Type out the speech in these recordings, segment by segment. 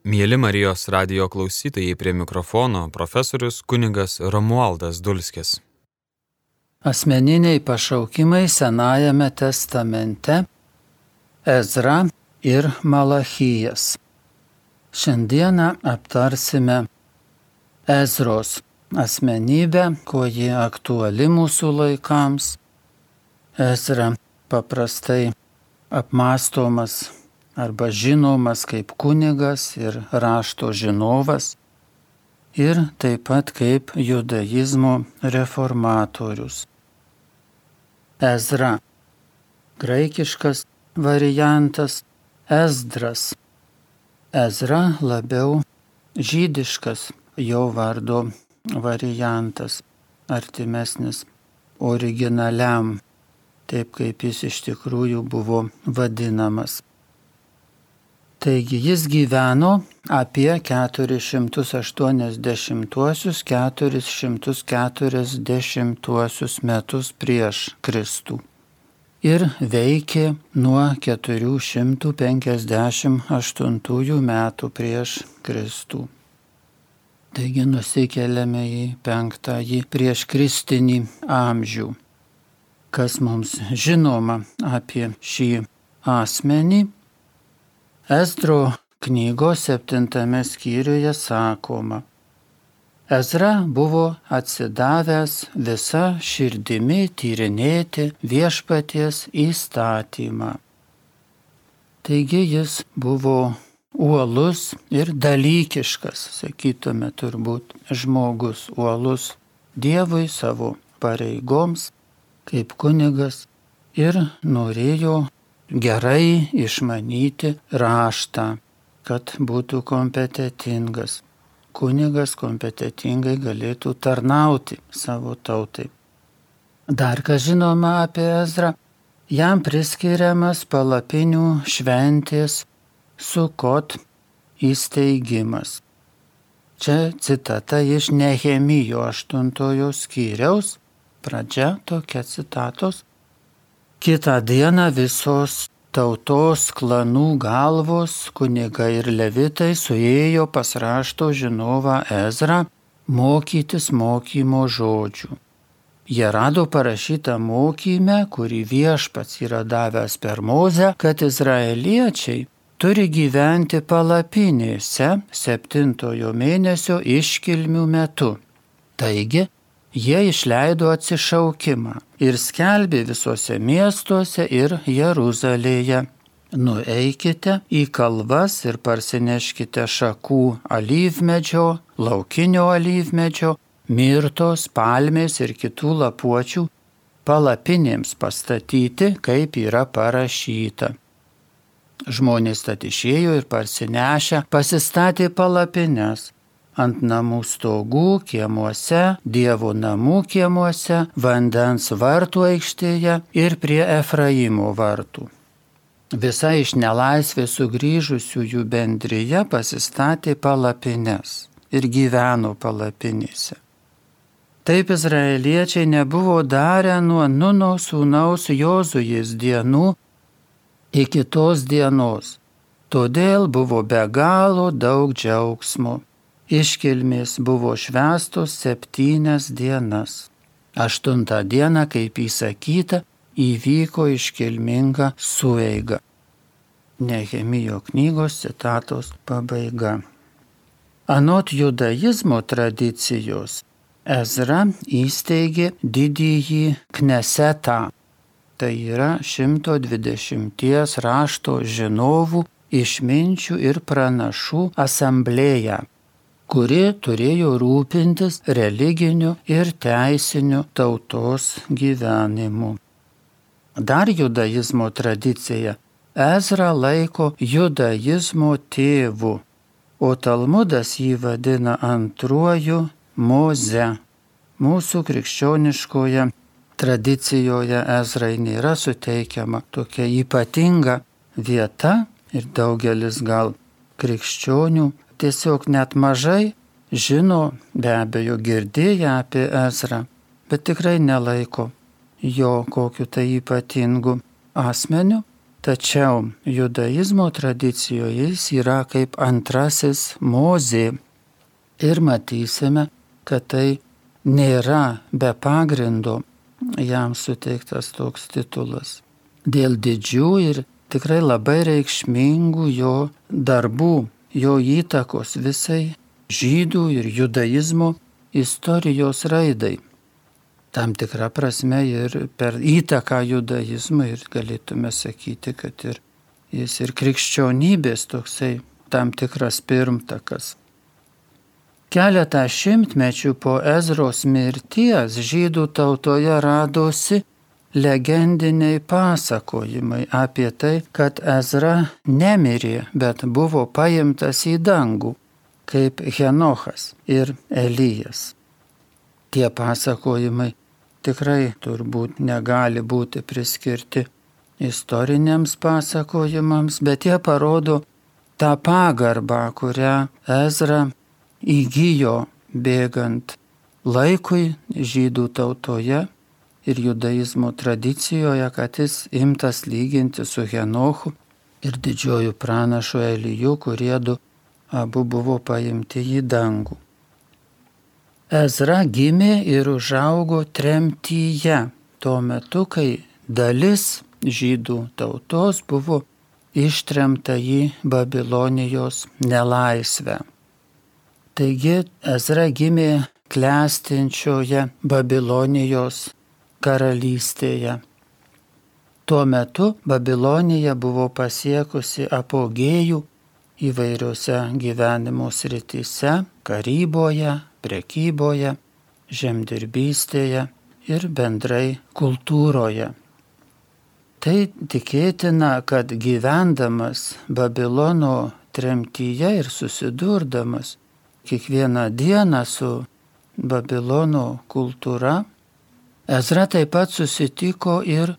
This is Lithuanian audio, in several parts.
Mėly Marijos radio klausytojai prie mikrofono profesorius kuningas Romualdas Dulskis. Asmeniniai pašaukimai Senajame testamente Ezra ir Malachijas. Šiandieną aptarsime Ezros asmenybę, kuo ji aktuali mūsų laikams. Ezra paprastai apmastomas arba žinomas kaip kunigas ir rašto žinovas ir taip pat kaip judaizmo reformatorius. Ezra. Graikiškas variantas Ezdras. Ezra labiau žydiškas jo vardo variantas, artimesnis originaliam, taip kaip jis iš tikrųjų buvo vadinamas. Taigi jis gyveno apie 480-440 metus prieš Kristų ir veikė nuo 458 metų prieš Kristų. Taigi nusikeliame į penktąjį prieš Kristinį amžių. Kas mums žinoma apie šį asmenį? Ezdro knygos septintame skyriuje sakoma, Ezra buvo atsidavęs visą širdimi tyrinėti viešpaties įstatymą. Taigi jis buvo uolus ir dalykiškas, sakytume turbūt, žmogus uolus Dievui savo pareigoms kaip kunigas ir norėjo gerai išmanyti raštą, kad būtų kompetitingas. Kunigas kompetitingai galėtų tarnauti savo tautai. Dar ką žinoma apie Ezrą, jam priskiriamas palapinių šventės sukot įsteigimas. Čia citata iš Nehemijo 8 skyriaus, pradžia tokia citatos Kita diena visos tautos klanų galvos, kunigai ir levitai suėjo pas rašto žinovą Ezrą mokytis mokymo žodžių. Jie rado parašytą mokymę, kurį viešpats yra davęs per mozę, kad izraeliečiai turi gyventi palapinėse septintojo mėnesio iškilmių metu. Taigi, jie išleido atsišaukimą ir skelbė visose miestuose ir Jeruzalėje. Nueikite į kalvas ir parsineškite šakų alyvmedžio, laukinio alyvmedžio, mirtos, palmės ir kitų lapuočių palapinėms pastatyti, kaip yra parašyta. Žmonės tad išėjo ir parsinešę pasistatė palapines ant namų stogų, kiemuose, dievų namų kiemuose, vandens vartų aikštėje ir prie Efraimo vartų. Visa iš nelaisvės sugrįžusiųjų bendryje pasistatė palapines ir gyveno palapinėse. Taip izraeliečiai nebuvo darę nuo Nuno sūnaus Jozujas dienų iki tos dienos. Todėl buvo be galo daug džiaugsmo iškilmės buvo švestos septynias dienas. Aštuntą dieną, kaip įsakyta, įvyko iškilminga sueiga. Nehemijo knygos citatos pabaiga. Anot judaizmo tradicijos, Ezra įsteigė didįjį knesetą. Tai yra 120 rašto žinovų, išminčių ir pranašų asamblėja kuri turėjo rūpintis religiniu ir teisiniu tautos gyvenimu. Dar judaizmo tradicija Ezra laiko judaizmo tėvu, o Talmudas jį vadina antruoju Moze. Mūsų krikščioniškoje tradicijoje Ezrai nėra suteikiama tokia ypatinga vieta ir daugelis gal krikščionių tiesiog net mažai žino, be abejo girdėję apie Ezrą, bet tikrai nelaiko jo kokiu tai ypatingu asmeniu, Tačiau judaizmo tradicijoje jis yra kaip antrasis mozė. Ir matysime, kad tai nėra be pagrindo jam suteiktas toks titulas. Dėl didžių ir tikrai labai reikšmingų jo darbų, jo įtakos visai žydų ir judaizmo istorijos raidai tam tikrą prasme ir per įtaką judaizmui ir galėtume sakyti, kad ir jis ir krikščionybės toksai tam tikras pirmtakas. Keletą šimtmečių po Ezros mirties žydų tautoje radosi legendiniai pasakojimai apie tai, kad Ezra nemirė, bet buvo paimtas į dangų, kaip Henochas ir Elijas. Tie pasakojimai tikrai turbūt negali būti priskirti istoriniams pasakojimams, bet jie parodo tą pagarbą, kurią Ezra įgyjo bėgant laikui žydų tautoje ir judaizmo tradicijoje, kad jis imtas lyginti su Henochu ir didžioju pranašu Eliju, kurie du abu buvo paimti į dangų. Ezra gimė ir užaugo tremtyje, tuo metu, kai dalis žydų tautos buvo ištremta į Babilonijos nelaisvę. Taigi Ezra gimė klestinčioje Babilonijos karalystėje. Tuo metu Babilonija buvo pasiekusi apogėjų įvairiose gyvenimo srityse - karyboje, prekyboje, žemdirbystėje ir bendrai kultūroje. Tai tikėtina, kad gyvendamas Babilono tremtyje ir susidurdamas kiekvieną dieną su Babilono kultūra, Ezra taip pat susitiko ir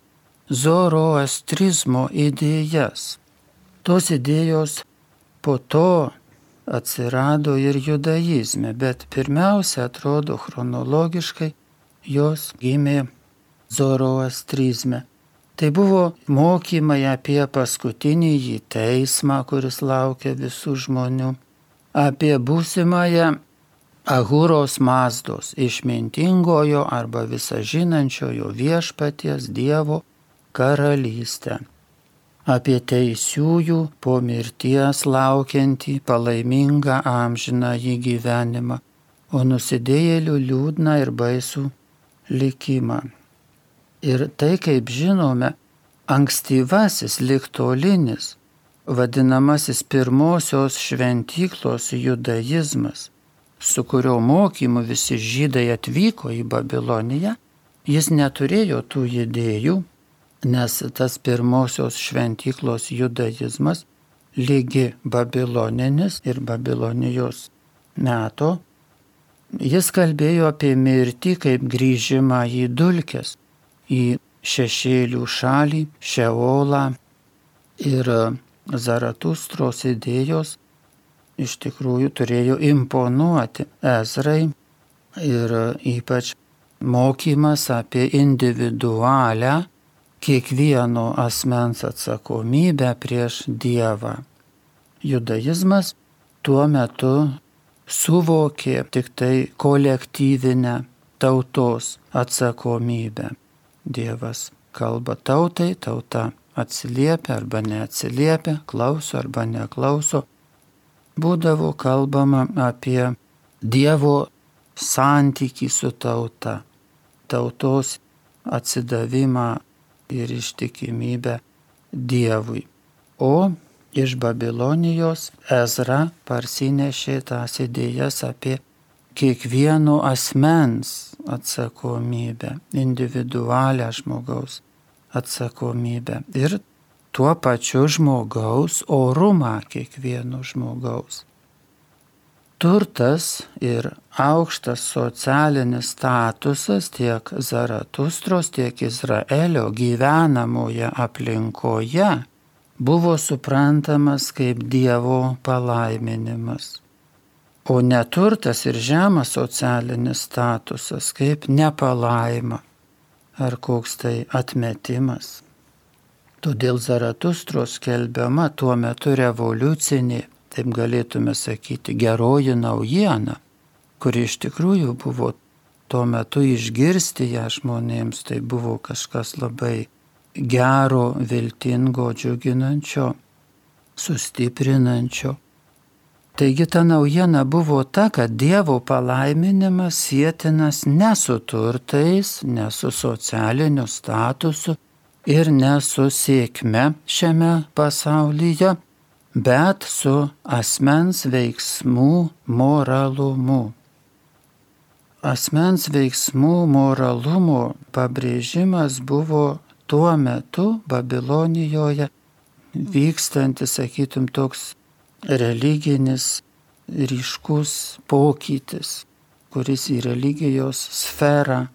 zoroastrizmo idėjas. Tos idėjos po to atsirado ir judaizme, bet pirmiausia atrodo chronologiškai jos gimė zoroastrizme. Tai buvo mokymai apie paskutinį teismą, kuris laukia visų žmonių, apie būsimąją Ahūros mazdos išmintingojo arba visažinančiojo viešpaties Dievo karalystę apie teisiųjų po mirties laukiantį palaimingą amžiną į gyvenimą, o nusidėjėlių liūdną ir baisų likimą. Ir tai, kaip žinome, ankstyvasis liktolinis, vadinamasis pirmosios šventyklos judaizmas, su kurio mokymu visi žydai atvyko į Babiloniją, jis neturėjo tų idėjų, nes tas pirmosios šventyklos judaizmas lygi babiloninis ir babilonijos meto, jis kalbėjo apie mirtį kaip grįžimą į dulkes, į šešėlių šalį, šeolą ir Zaratustros idėjos iš tikrųjų turėjo imponuoti Ezrai ir ypač mokymas apie individualią kiekvieno asmens atsakomybę prieš Dievą. Judaizmas tuo metu suvokė tik tai kolektyvinę tautos atsakomybę. Dievas kalba tautai, tauta atsiliepia arba neatsiliepia, klauso arba neklauso. Būdavo kalbama apie Dievo santykį su tauta, tautos atsidavimą ir ištikimybę Dievui. O iš Babilonijos Ezra parsinešė tas idėjas apie kiekvieno asmens atsakomybę, individualią žmogaus atsakomybę ir tuo pačiu žmogaus orumą kiekvieno žmogaus turtas ir aukštas socialinis statusas tiek Zaratustros, tiek Izraelio gyvenamoje aplinkoje buvo suprantamas kaip Dievo palaiminimas. O neturtas ir žemas socialinis statusas kaip nepalaima ar koks tai atmetimas. Todėl Zaratustros skelbiama tuo metu revoliucinė, taip galėtume sakyti, geroji naujiena, kuri iš tikrųjų buvo tuo metu išgirsti ją žmonėms, tai buvo kažkas labai gero, viltingo, džiuginančio, sustiprinančio. Taigi ta naujiena buvo ta, kad Dievo palaiminimas sėtinas ne su turtais, ne su socialiniu statusu ir ne su sėkme šiame pasaulyje, bet su asmens veiksmų moralumu. Asmens veiksmų moralumo pabrėžimas buvo tuo metu Babilonijoje vykstantis, sakytum, toks religinis ryškus pokytis, kuris į religijos sferą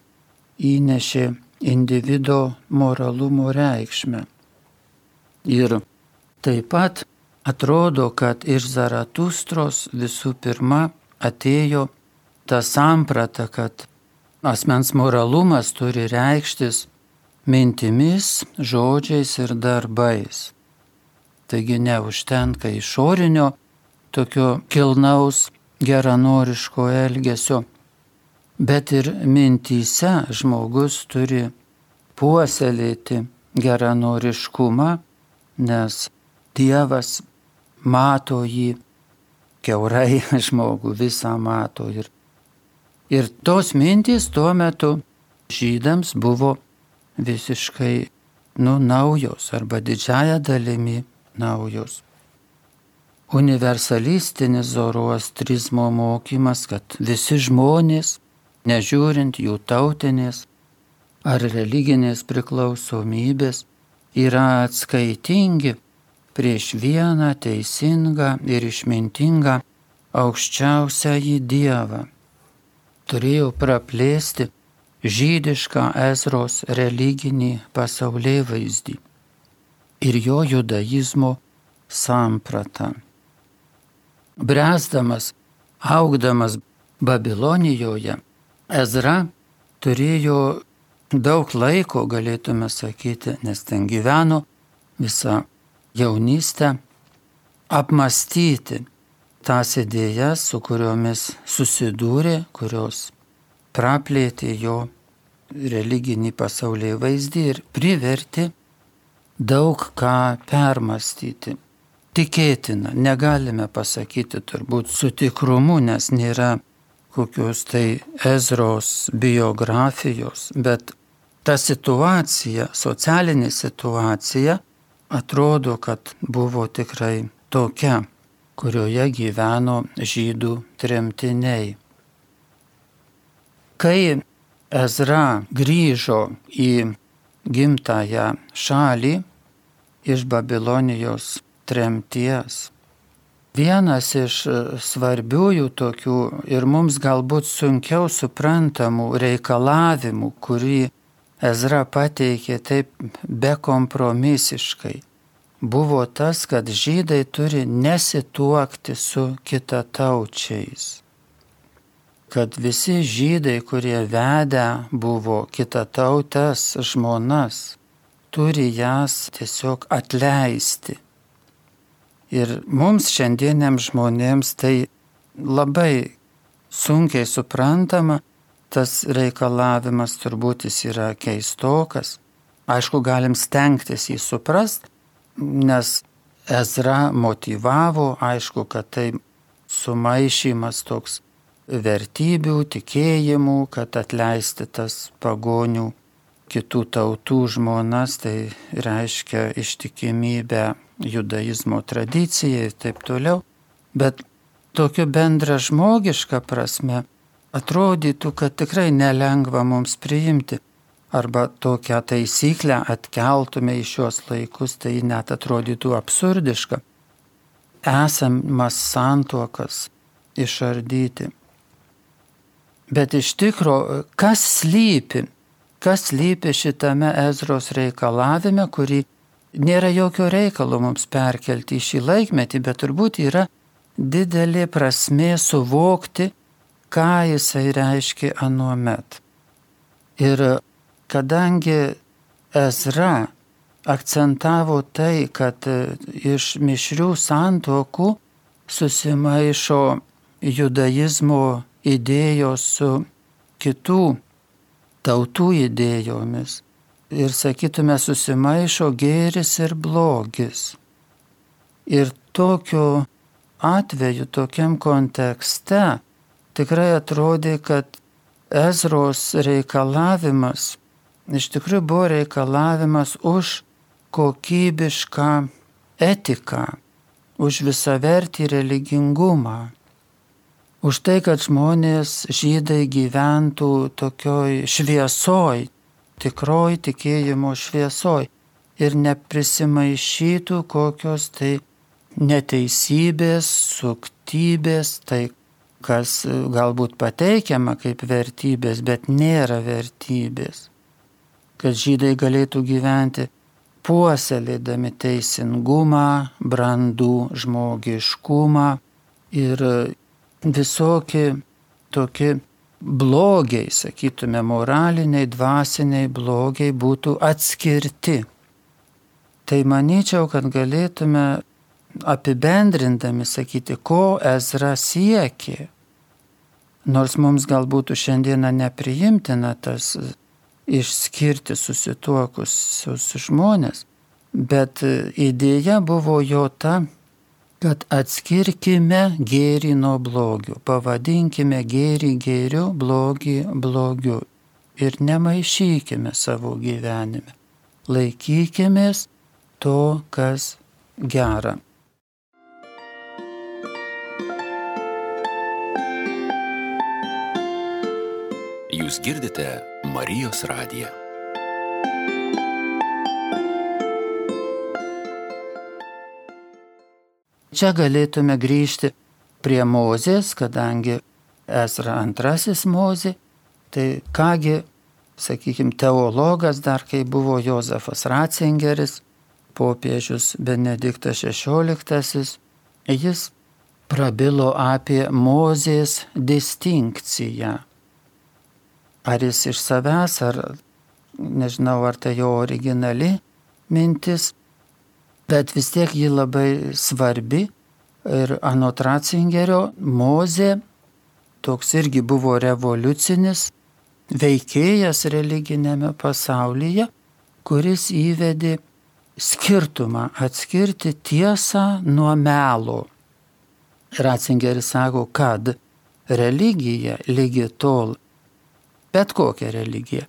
įnešė individo moralumo reikšmę. Ir taip pat atrodo, kad iš Zaratustros visų pirma atėjo ta samprata, kad asmens moralumas turi reikštis mintimis, žodžiais ir darbais. Taigi neužtenka išorinio tokio kilnaus geranoriško elgesio, bet ir mintyse žmogus turi puoselėti geranoriškumą, nes Dievas mato jį, keurai žmogų visą mato. Ir, ir tos mintys tuo metu žydams buvo visiškai nu, naujos arba didžiaja dalimi naujos. Universalistinis zoroastrizmo mokymas, kad visi žmonės, nežiūrint jų tautinės ar religinės priklausomybės, yra atskaitingi prieš vieną teisingą ir išmintingą aukščiausiąjį Dievą. Turėjau praplėsti žydišką Ezros religinį pasaulį vaizdį ir jo judaizmo sampratą. Bręsdamas, augdamas Babilonijoje, Ezra turėjo daug laiko, galėtume sakyti, nes ten gyveno visą jaunystę, apmastyti tas idėjas, su kuriomis susidūrė, kurios praplėtė jo religinį pasaulį vaizdį ir privertė daug ką permastyti. Tikėtina, negalime pasakyti turbūt su tikrumu, nes nėra kokios tai Ezros biografijos, bet ta situacija, socialinė situacija atrodo, kad buvo tikrai tokia, kurioje gyveno žydų tremtiniai. Kai Ezra grįžo į gimtają šalį iš Babilonijos tremties. Vienas iš svarbiųjų tokių ir mums galbūt sunkiau suprantamų reikalavimų, kurį Ezra pateikė taip bekompromisiškai, buvo tas, kad žydai turi nesituokti su kitataučiais kad visi žydai, kurie vedę buvo kitatautės žmonas, turi jas tiesiog atleisti. Ir mums šiandieniams žmonėms tai labai sunkiai suprantama, tas reikalavimas turbūt jis yra keistokas. Aišku, galim stengtis jį suprast, nes Ezra motivavo, aišku, kad tai sumaišymas toks vertybių, tikėjimų, kad atleisti tas pagonių kitų tautų žmonas, tai reiškia ištikimybę judaizmo tradicijai ir taip toliau. Bet tokiu bendra žmogiška prasme atrodytų, kad tikrai nelengva mums priimti. Arba tokią taisyklę atkeltume į šios laikus, tai net atrodytų absurdiška. Esamas santuokas išardyti. Bet iš tikro, kas slypi, kas slypi šitame Ezros reikalavime, kurį nėra jokio reikalo mums perkelti į šį laikmetį, bet turbūt yra didelė prasme suvokti, ką jisai reiškia anuomet. Ir kadangi Ezra akcentavo tai, kad iš mišrių santokų susimaišo judaizmo idėjos su kitų tautų idėjomis. Ir sakytume, susimaišo gėris ir blogis. Ir tokiu atveju, tokiam kontekste tikrai atrodė, kad Ezros reikalavimas iš tikrųjų buvo reikalavimas už kokybišką etiką, už visavertį religingumą, už tai, kad žmonės žydai gyventų tokioj šviesoj, tikroj tikėjimo šviesoj ir neprisimaišytų kokios tai neteisybės, suktybės, tai kas galbūt pateikiama kaip vertybės, bet nėra vertybės. Kad žydai galėtų gyventi puoselėdami teisingumą, brandų žmogiškumą ir visokie tokie blogiai, sakytume, moraliniai, dvasiniai blogiai būtų atskirti. Tai manyčiau, kad galėtume apibendrindami sakyti, ko Ezra siekė. Nors mums galbūt šiandieną nepriimtina tas išskirti susituokusius žmonės, bet idėja buvo jo ta, kad atskirkime gėrį nuo blogių, pavadinkime gėrį gėriu, blogį blogiu ir nemaišykime savo gyvenime. Laikykimės to, kas gera. Jūs girdite Marijos radiją. Čia galėtume grįžti prie Mozės, kadangi Ezra antrasis Mozė, tai kągi, sakykime, teologas dar kai buvo Jozefas Ratzingeris, popiežius Benediktas XVI, jis prabilo apie Mozės distinkciją. Ar jis iš savęs, ar nežinau, ar tai jo originali mintis, bet vis tiek ji labai svarbi. Ir anot Ratzingerio Mozė toks irgi buvo revoliucinis veikėjas religinėme pasaulyje, kuris įvedė skirtumą, atskirti tiesą nuo melo. Ratzingeris sako, kad religija lygi tol, bet kokia religija,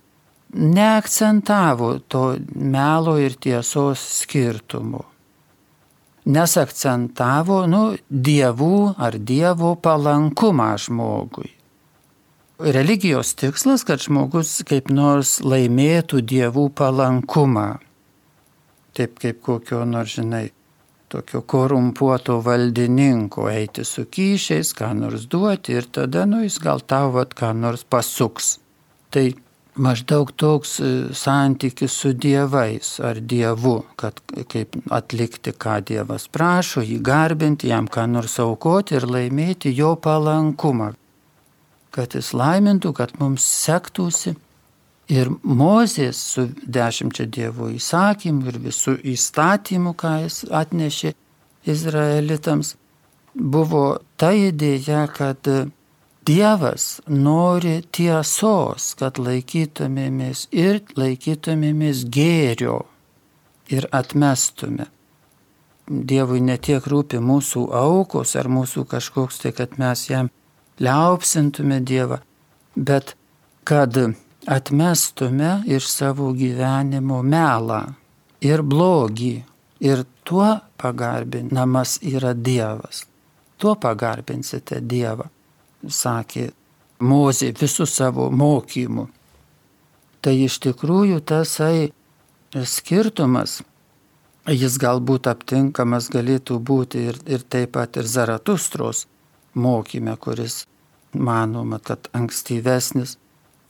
neakcentavo to melo ir tiesos skirtumų nes akcentavo nu, dievų ar dievo palankumą žmogui. Religijos tikslas, kad žmogus kaip nors laimėtų dievų palankumą. Taip kaip kokio nors, žinai, tokio korumpuoto valdininko eiti su kyšiais, ką nors duoti ir tada, nu, jis gal tau vat ką nors pasuks. Tai maždaug toks e, santykis su dievais ar dievu, kad kaip atlikti, ką dievas prašo, jį garbinti, jam ką nors aukoti ir laimėti jo palankumą, kad jis laimintų, kad mums sektųsi. Ir Mozės su dešimčia dievo įsakymų ir visų įstatymų, ką jis atnešė izraelitams, buvo ta idėja, kad Dievas nori tiesos, kad laikytumėmės ir laikytumėmės gėrio ir atmestume. Dievui netiek rūpi mūsų aukos ar mūsų kažkoks tai, kad mes jam liaupsintume Dievą, bet kad atmestume iš savo gyvenimo melą ir blogį ir tuo pagarbinamas yra Dievas. Tuo pagarbinsite Dievą sakė Mozė visų savo mokymų. Tai iš tikrųjų tasai skirtumas, jis galbūt aptinkamas galėtų būti ir, ir taip pat ir Zaratustros mokyme, kuris manoma, kad ankstyvesnis,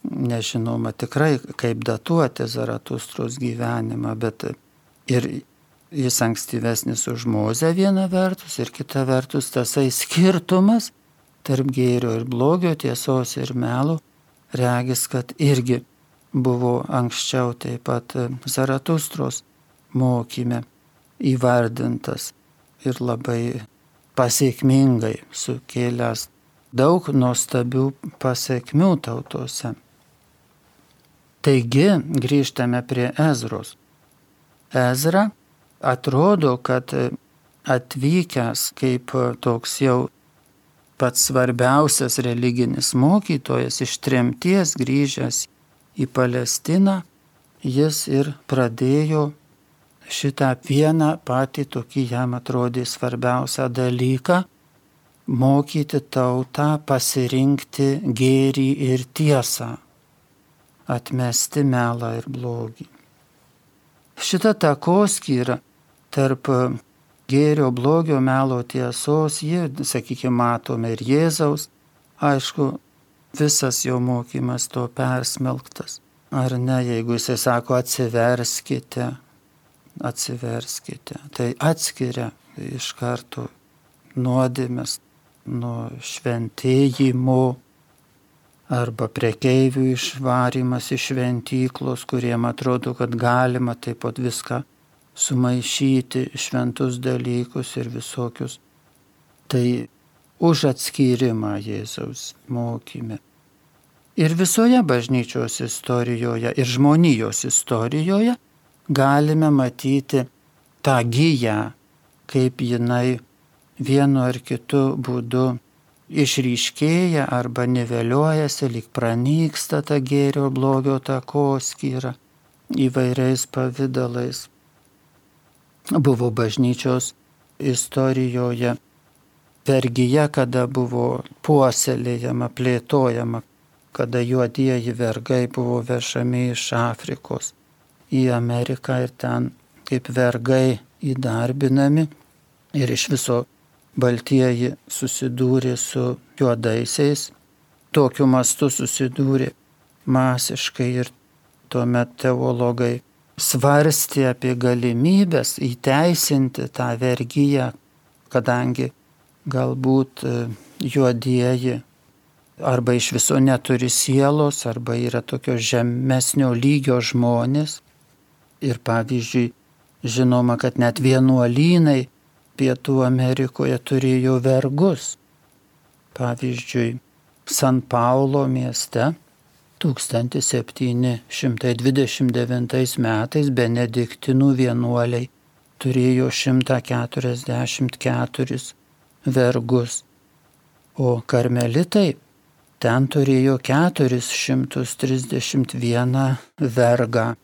nežinoma tikrai kaip datuoti Zaratustros gyvenimą, bet ir jis ankstyvesnis už Mozę viena vertus ir kita vertus tasai skirtumas tarp gėrio ir blogio, tiesos ir melo, regis, kad irgi buvo anksčiau taip pat e, Zaratustros mokyme įvardintas ir labai pasiekmingai sukėlęs daug nuostabių pasiekmių tautose. Taigi grįžtame prie Ezros. Ezra atrodo, kad atvykęs kaip toks jau pats svarbiausias religinis mokytojas iš tremties grįžęs į Palestiną, jis ir pradėjo šitą vieną patį tokį jam atrodė svarbiausią dalyką - mokyti tautą pasirinkti gėrį ir tiesą, atmesti melą ir blogį. Šita takoskyra tarp gėrio, blogio, melo tiesos, jie, sakykime, matome ir Jėzaus, aišku, visas jo mokymas to persmelktas. Ar ne, jeigu jisai sako atsiverskite, atsiverskite, tai atskiria iš karto nuodėmės nuo šventėjimo arba prekeivių išvarimas iš šventyklos, kuriem atrodo, kad galima taip pat viską sumaišyti, šventus dalykus ir visokius. Tai už atskyrimą Jėzaus mokymė. Ir visoje bažnyčios istorijoje ir žmonijos istorijoje galime matyti tą gyją, kaip jinai vienu ar kitu būdu išryškėja arba niveliuojasi, lik pranyksta ta gėrio blogio takoskyra įvairiais pavydalais. Buvo bažnyčios istorijoje vergyje, kada buvo puoselėjama, plėtojama, kada juodieji vergai buvo vešami iš Afrikos į Ameriką ir ten kaip vergai įdarbinami. Ir iš viso baltieji susidūrė su juodaisiais, tokiu mastu susidūrė masiškai ir tuomet teologai svarstė apie galimybės įteisinti tą vergyją, kadangi galbūt e, juodieji arba iš viso neturi sielos, arba yra tokio žemesnio lygio žmonės. Ir pavyzdžiui, žinoma, kad net vienuolynai Pietų Amerikoje turėjo vergus. Pavyzdžiui, San Paulo mieste 1729 metais benediktinų vienuoliai turėjo 144 vergus, o karmelitai ten turėjo 431 vergą.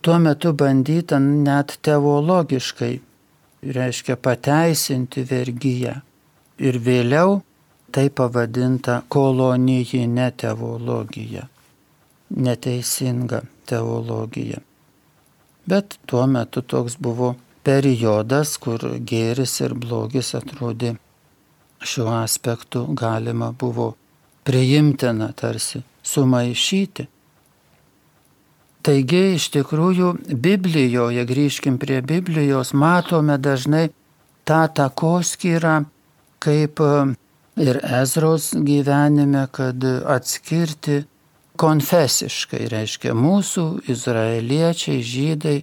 Tuo metu bandyta net teologiškai reiškia pateisinti vergyją. Ir vėliau tai pavadinta kolonijinė teologija, neteisinga teologija. Bet tuo metu toks buvo periodas, kur gėris ir blogis atrodė šiuo aspektu galima buvo priimtina tarsi sumaišyti. Taigi iš tikrųjų Biblijoje, grįžkim prie Biblijos, matome dažnai tą takoskyrą kaip ir Ezros gyvenime, kad atskirti konfesiškai, reiškia mūsų izraeliečiai, žydai,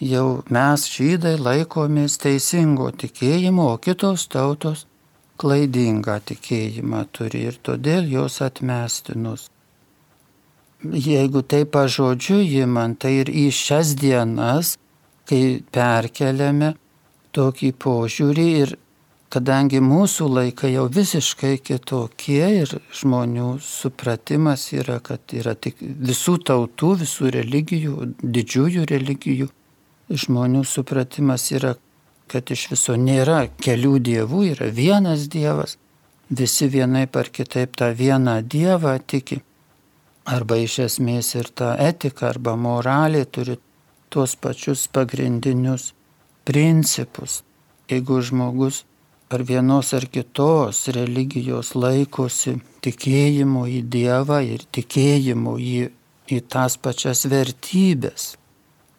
jau mes žydai laikomės teisingo tikėjimo, o kitos tautos klaidingą tikėjimą turi ir todėl jos atmestinus. Jeigu tai pažodžiu įman, tai ir į šias dienas, kai perkeliame tokį požiūrį ir kadangi mūsų laikai jau visiškai kitokie ir žmonių supratimas yra, kad yra tik visų tautų, visų religijų, didžiųjų religijų, žmonių supratimas yra, kad iš viso nėra kelių dievų, yra vienas dievas, visi vienai par kitaip tą vieną dievą tiki arba iš esmės ir ta etika arba moralė turi tuos pačius pagrindinius principus. Jeigu žmogus ar vienos ar kitos religijos laikosi tikėjimo į Dievą ir tikėjimo į, į tas pačias vertybės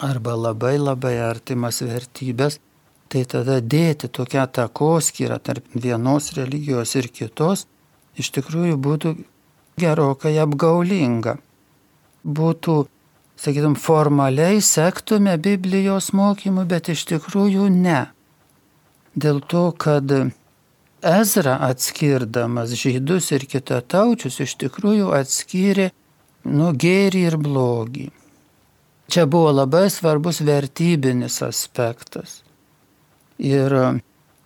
arba labai labai artimas vertybės, tai tada dėti tokią takoskyrą tarp vienos religijos ir kitos iš tikrųjų būtų gerokai apgaulinga. Būtų sakytum, formaliai sektume Biblijos mokymu, bet iš tikrųjų ne. Dėl to, kad Ezra atskirdamas žydus ir kitataučius iš tikrųjų atskyrė nu gėrį ir blogį. Čia buvo labai svarbus vertybinis aspektas. Ir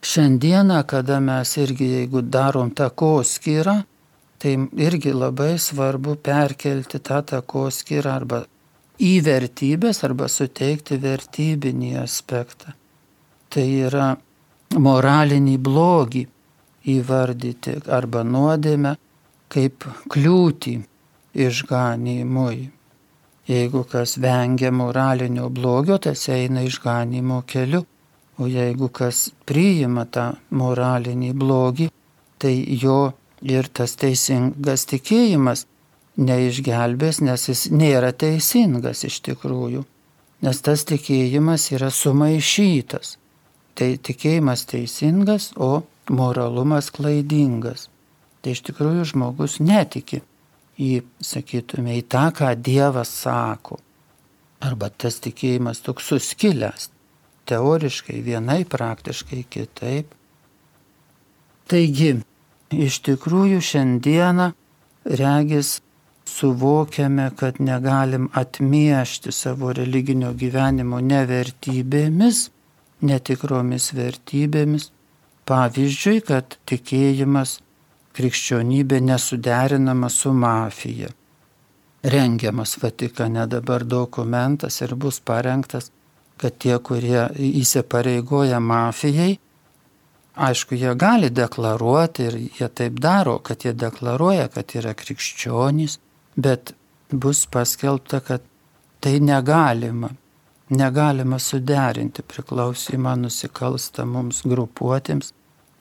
šiandieną, kada mes irgi, jeigu darom takoskyrą, tai irgi labai svarbu perkelti tą takoskyrą arba į vertybės arba suteikti vertybinį aspektą. Tai yra moralinį blogį įvardyti arba nuodėmę kaip kliūtį išganymui. Jeigu kas vengia moralinio blogio, tas eina išganimo keliu, o jeigu kas priima tą moralinį blogį, tai jo ir tas teisingas tikėjimas neišgelbės, nes jis nėra teisingas iš tikrųjų, nes tas tikėjimas yra sumaišytas. Tai tikėjimas teisingas, o moralumas klaidingas. Tai iš tikrųjų žmogus netiki į, sakytume, į tą, ką Dievas sako. Arba tas tikėjimas toks suskilęs. Teoriškai vienai, praktiškai kitaip. Taigi, iš tikrųjų šiandieną regis suvokiame, kad negalim atmiešti savo religinio gyvenimo nevertybėmis, netikromis vertybėmis. Pavyzdžiui, kad tikėjimas krikščionybė nesuderinama su mafija. Rengiamas Vatikane dabar dokumentas ir bus parengtas, kad tie, kurie įsipareigoja mafijai, aišku, jie gali deklaruoti ir jie taip daro, kad jie deklaruoja, kad yra krikščionys, bet bus paskelbta, kad tai negalima. Negalima suderinti priklausimą nusikalstamoms grupuotėms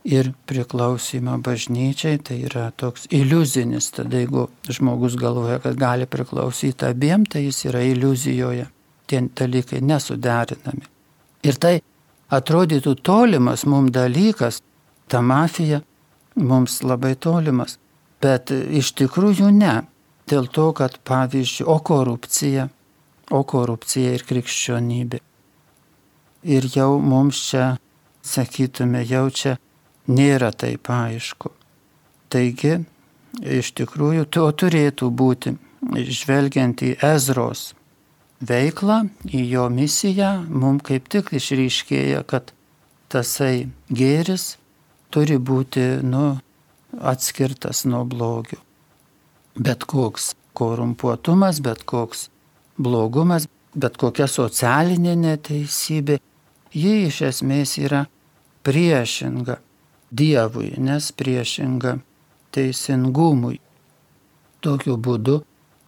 ir priklausimą bažnyčiai, tai yra toks iliuzinis, tada jeigu žmogus galvoja, kad gali priklausyti abiem, tai jis yra iliuzijoje, tie dalykai nesuderinami. Ir tai atrodytų tolimas mums dalykas, ta mafija mums labai tolimas, bet iš tikrųjų ne. Dėl to, kad pavyzdžiui, o korupcija, o korupcija ir krikščionybė. Ir jau mums čia, sakytume, jau čia nėra taip aišku. Taigi, iš tikrųjų, to turėtų būti, žvelgiant į Ezros veiklą, į jo misiją, mums kaip tik išryškėja, kad tasai gėris turi būti nu, atskirtas nuo blogių. Bet koks korumpuotumas, bet koks blogumas, bet kokia socialinė neteisybė, ji iš esmės yra priešinga Dievui, nes priešinga teisingumui. Tokiu būdu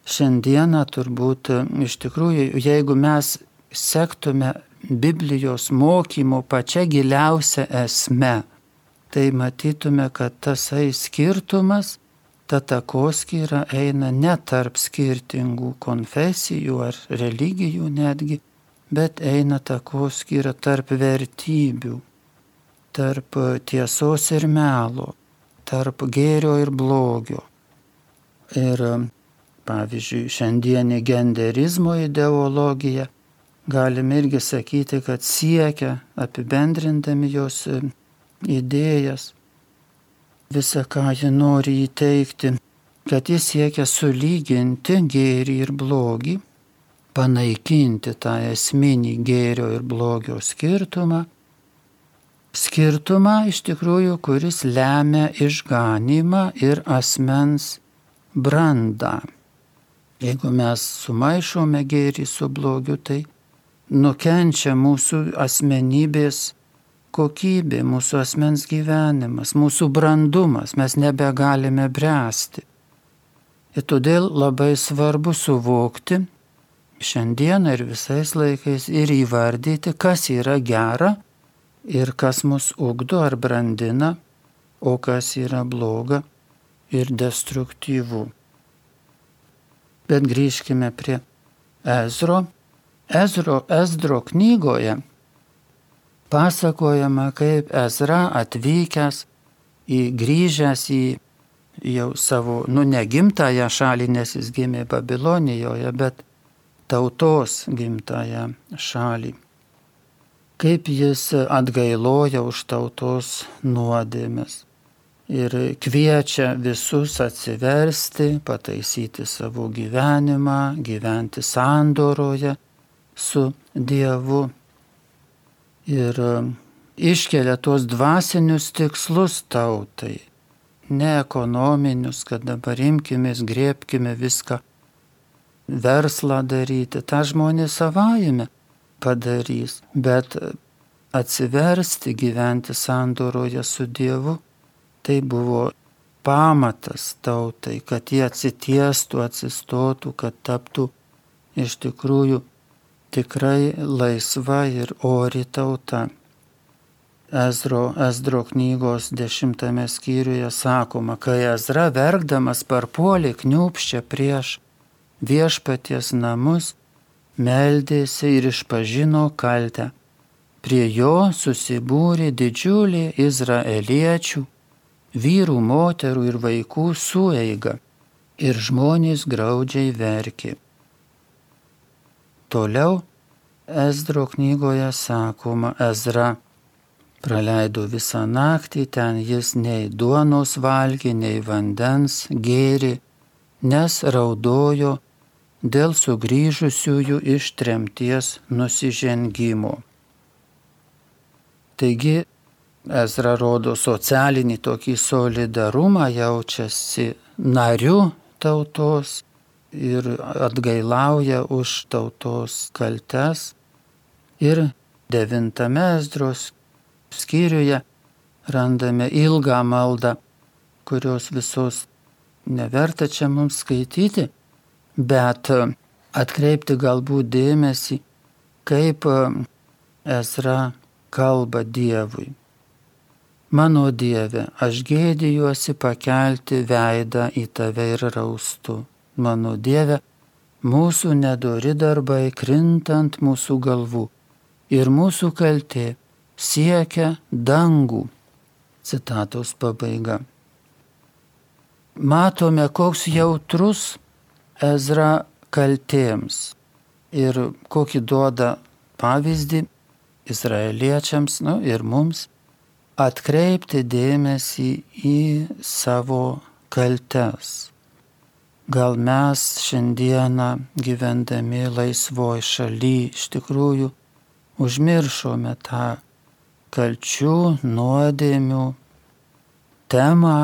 šiandieną turbūt iš tikrųjų, jeigu mes sektume Biblijos mokymo pačia giliausia esme, tai matytume, kad tasai skirtumas, ta takoskyra eina ne tarp skirtingų konfesijų ar religijų netgi, bet eina takoskyra tarp vertybių tarp tiesos ir melo, tarp gėrio ir blogio. Ir pavyzdžiui, šiandienį genderizmo ideologiją galime irgi sakyti, kad siekia, apibendrindami jos idėjas, visą, ką ji nori įteikti, kad jis siekia sulyginti gėrį ir blogį, panaikinti tą esminį gėrio ir blogio skirtumą skirtumą iš tikrųjų, kuris lemia išganimą ir asmens brandą. Jeigu mes sumaišome gėrį su blogiu, tai nukenčia mūsų asmenybės kokybė, mūsų asmens gyvenimas, mūsų brandumas, mes nebegalime bręsti. Ir todėl labai svarbu suvokti šiandieną ir visais laikais ir įvardyti, kas yra gera ir kas mus ugdo ar brandina, o kas yra bloga ir destruktyvu. Bet grįžkime prie Ezro. Ezro, Ezdro knygoje pasakojama, kaip Ezra atvykęs į grįžęs į jau savo, nu negimtąją šalį, nes jis gimė Babilonijoje, bet tautos gimtają šalį. Kaip jis atgailoja už tautos nuodėmes ir kviečia visus atsiversti, pataisyti savo gyvenimą, gyventi sandoroje su Dievu. Ir iškelia tuos dvasinius tikslus tautai, ne ekonominius, kad dabar imkimės, griebkime viską, verslą daryti, tą žmonės savaime padarys, bet atsiversti, gyventi sandoroje su Dievu, tai buvo pamatas tautai, kad jie atsitiestų, atsistotų, kad taptų iš tikrųjų tikrai laisva ir ori tauta. Ezro, Ezdro knygos dešimtame skyriuje sakoma, kai Ezra verkdamas parpuolė kniupščia prieš viešpaties namus, meldėsi ir išpažino kaltę. Prie jo susibūrė didžiulė izraeliečių, vyrų, moterų ir vaikų sueiga ir žmonės graudžiai verkė. Toliau Ezdro knygoje sakoma, Ezra Praleido visą naktį, ten jis nei duonos valgė, nei vandens gėrė, nes raudojo dėl sugrįžusiųjų iš tremties nusižengimo. Taigi Ezra rodo socialinį tokį solidarumą, jaučiasi nariu tautos ir atgailauja už tautos kaltes. Ir devintame Ezdros skyriuje randame ilgą maldą, kurios visos neverta čia mums skaityti, bet atkreipti galbūt dėmesį, kaip Ezra kalba Dievui. Mano Dieve, aš gėdijuosi pakelti veidą į tave ir raustu. Mano Dieve, mūsų nedori darbai krintant mūsų galvų ir mūsų kaltė siekia dangų. Citatos pabaiga. Matome, koks jautrus Ezra kaltėms ir kokį duoda pavyzdį izraeliečiams nu, ir mums atkreipti dėmesį į savo kaltes. Gal mes šiandieną gyvendami laisvoj šaly iš tikrųjų užmiršome tą kalčių, nuodėmių temą,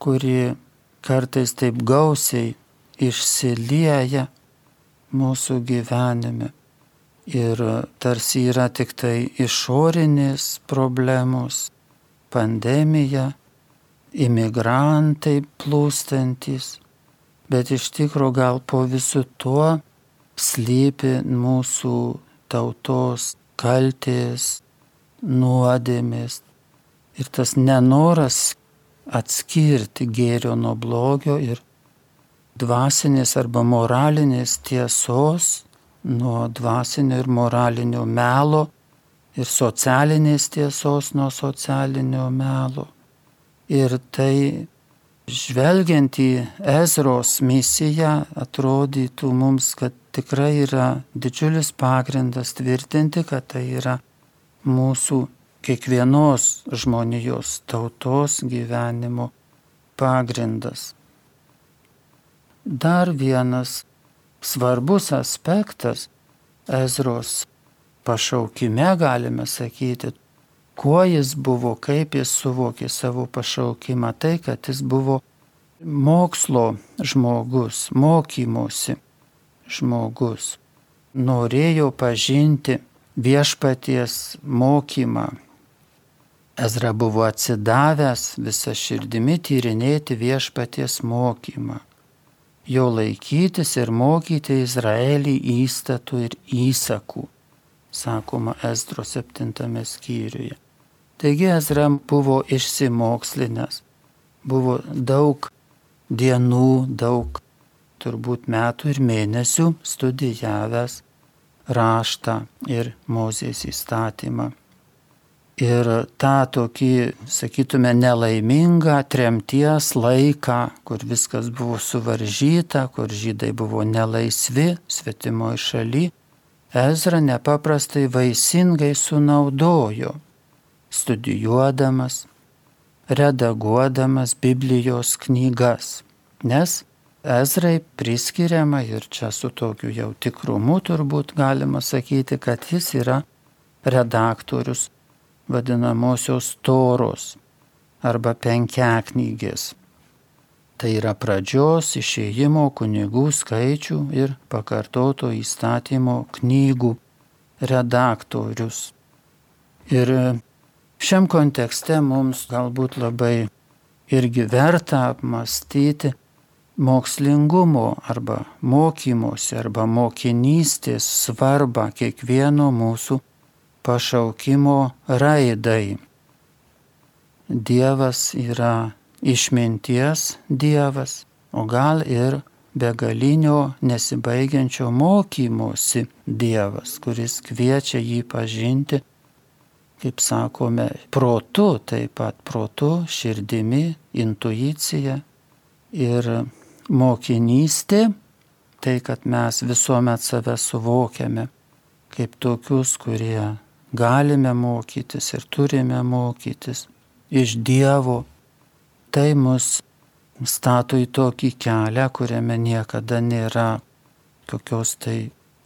kuri kartais taip gausiai išsilieja mūsų gyvenime. Ir tarsi yra tik tai išorinės problemos, pandemija, imigrantai plūstantis, bet iš tikrųjų gal po visu tuo slypi mūsų tautos kaltės, nuodėmės ir tas nenoras atskirti gėrio nuo blogio ir dvasinės arba moralinės tiesos nuo dvasinio ir moralinio melo ir socialinės tiesos nuo socialinio melo. Ir tai žvelgiant į Ezros misiją atrodytų mums, kad tikrai yra didžiulis pagrindas tvirtinti, kad tai yra mūsų kiekvienos žmonijos tautos gyvenimo pagrindas. Dar vienas svarbus aspektas Ezros pašaukime, galime sakyti, kuo jis buvo, kaip jis suvokė savo pašaukimą, tai kad jis buvo mokslo žmogus, mokymosi žmogus, norėjo pažinti viešpaties mokymą. Ezra buvo atsidavęs visą širdimi tyrinėti viešpaties mokymą, jo laikytis ir mokyti Izraelį įstatų ir įsakų, sakoma Ezdro septintame skyriuje. Taigi Ezra buvo išsimokslinęs, buvo daug dienų, daug turbūt metų ir mėnesių studijavęs raštą ir Mozės įstatymą. ir tą tokį, sakytume, nelaimingą tremties laiką, kur viskas buvo suvaržyta, kur žydai buvo nelaisvi, svetimoje šalyje, Ezra nepaprastai vaisingai sunaudojo, studijuodamas, redaguodamas Biblijos knygas, nes Ezrai priskiriama ir čia su tokiu jau tikrumu turbūt galima sakyti, kad jis yra redaktorius vadinamosios toros arba penkiaknygės. Tai yra pradžios išėjimo kunigų skaičių ir pakartoto įstatymo knygų redaktorius. Ir šiam kontekste mums galbūt labai irgi verta apmastyti mokslingumo arba mokymosi arba mokinystės svarbą kiekvieno mūsų pašaukimo raidai. Dievas yra išminties Dievas, o gal ir begalinio nesibaigiančio mokymosi Dievas, kuris kviečia jį pažinti, kaip sakome, protu, taip pat protu, širdimi, intuicija ir mokinystė, tai kad mes visuomet save suvokiame kaip tokius, kurie galime mokytis ir turime mokytis iš Dievo, tai mus stato į tokį kelią, kuriame niekada nėra kokios tai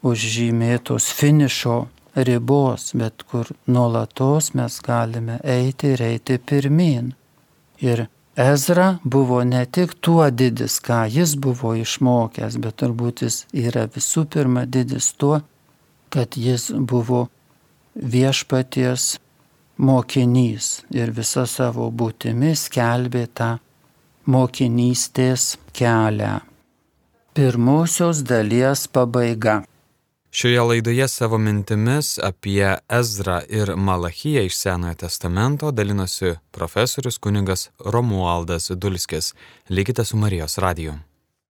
užžymėtos finišo ribos, bet kur nuolatos mes galime eiti ir eiti pirmin. Ir Ezra buvo ne tik tuo didis, ką jis buvo išmokęs, bet turbūt jis yra visų pirma didis tuo, kad jis buvo viešpaties mokinys ir visa savo būtimi skelbė tą mokinystės kelią. Pirmosios dalies pabaiga. Šioje laidoje savo mintimis apie Ezrą ir Malachiją iš Senojo testamento dalinosi profesorius kuningas Romualdas Dulskis. Likite su Marijos radiju.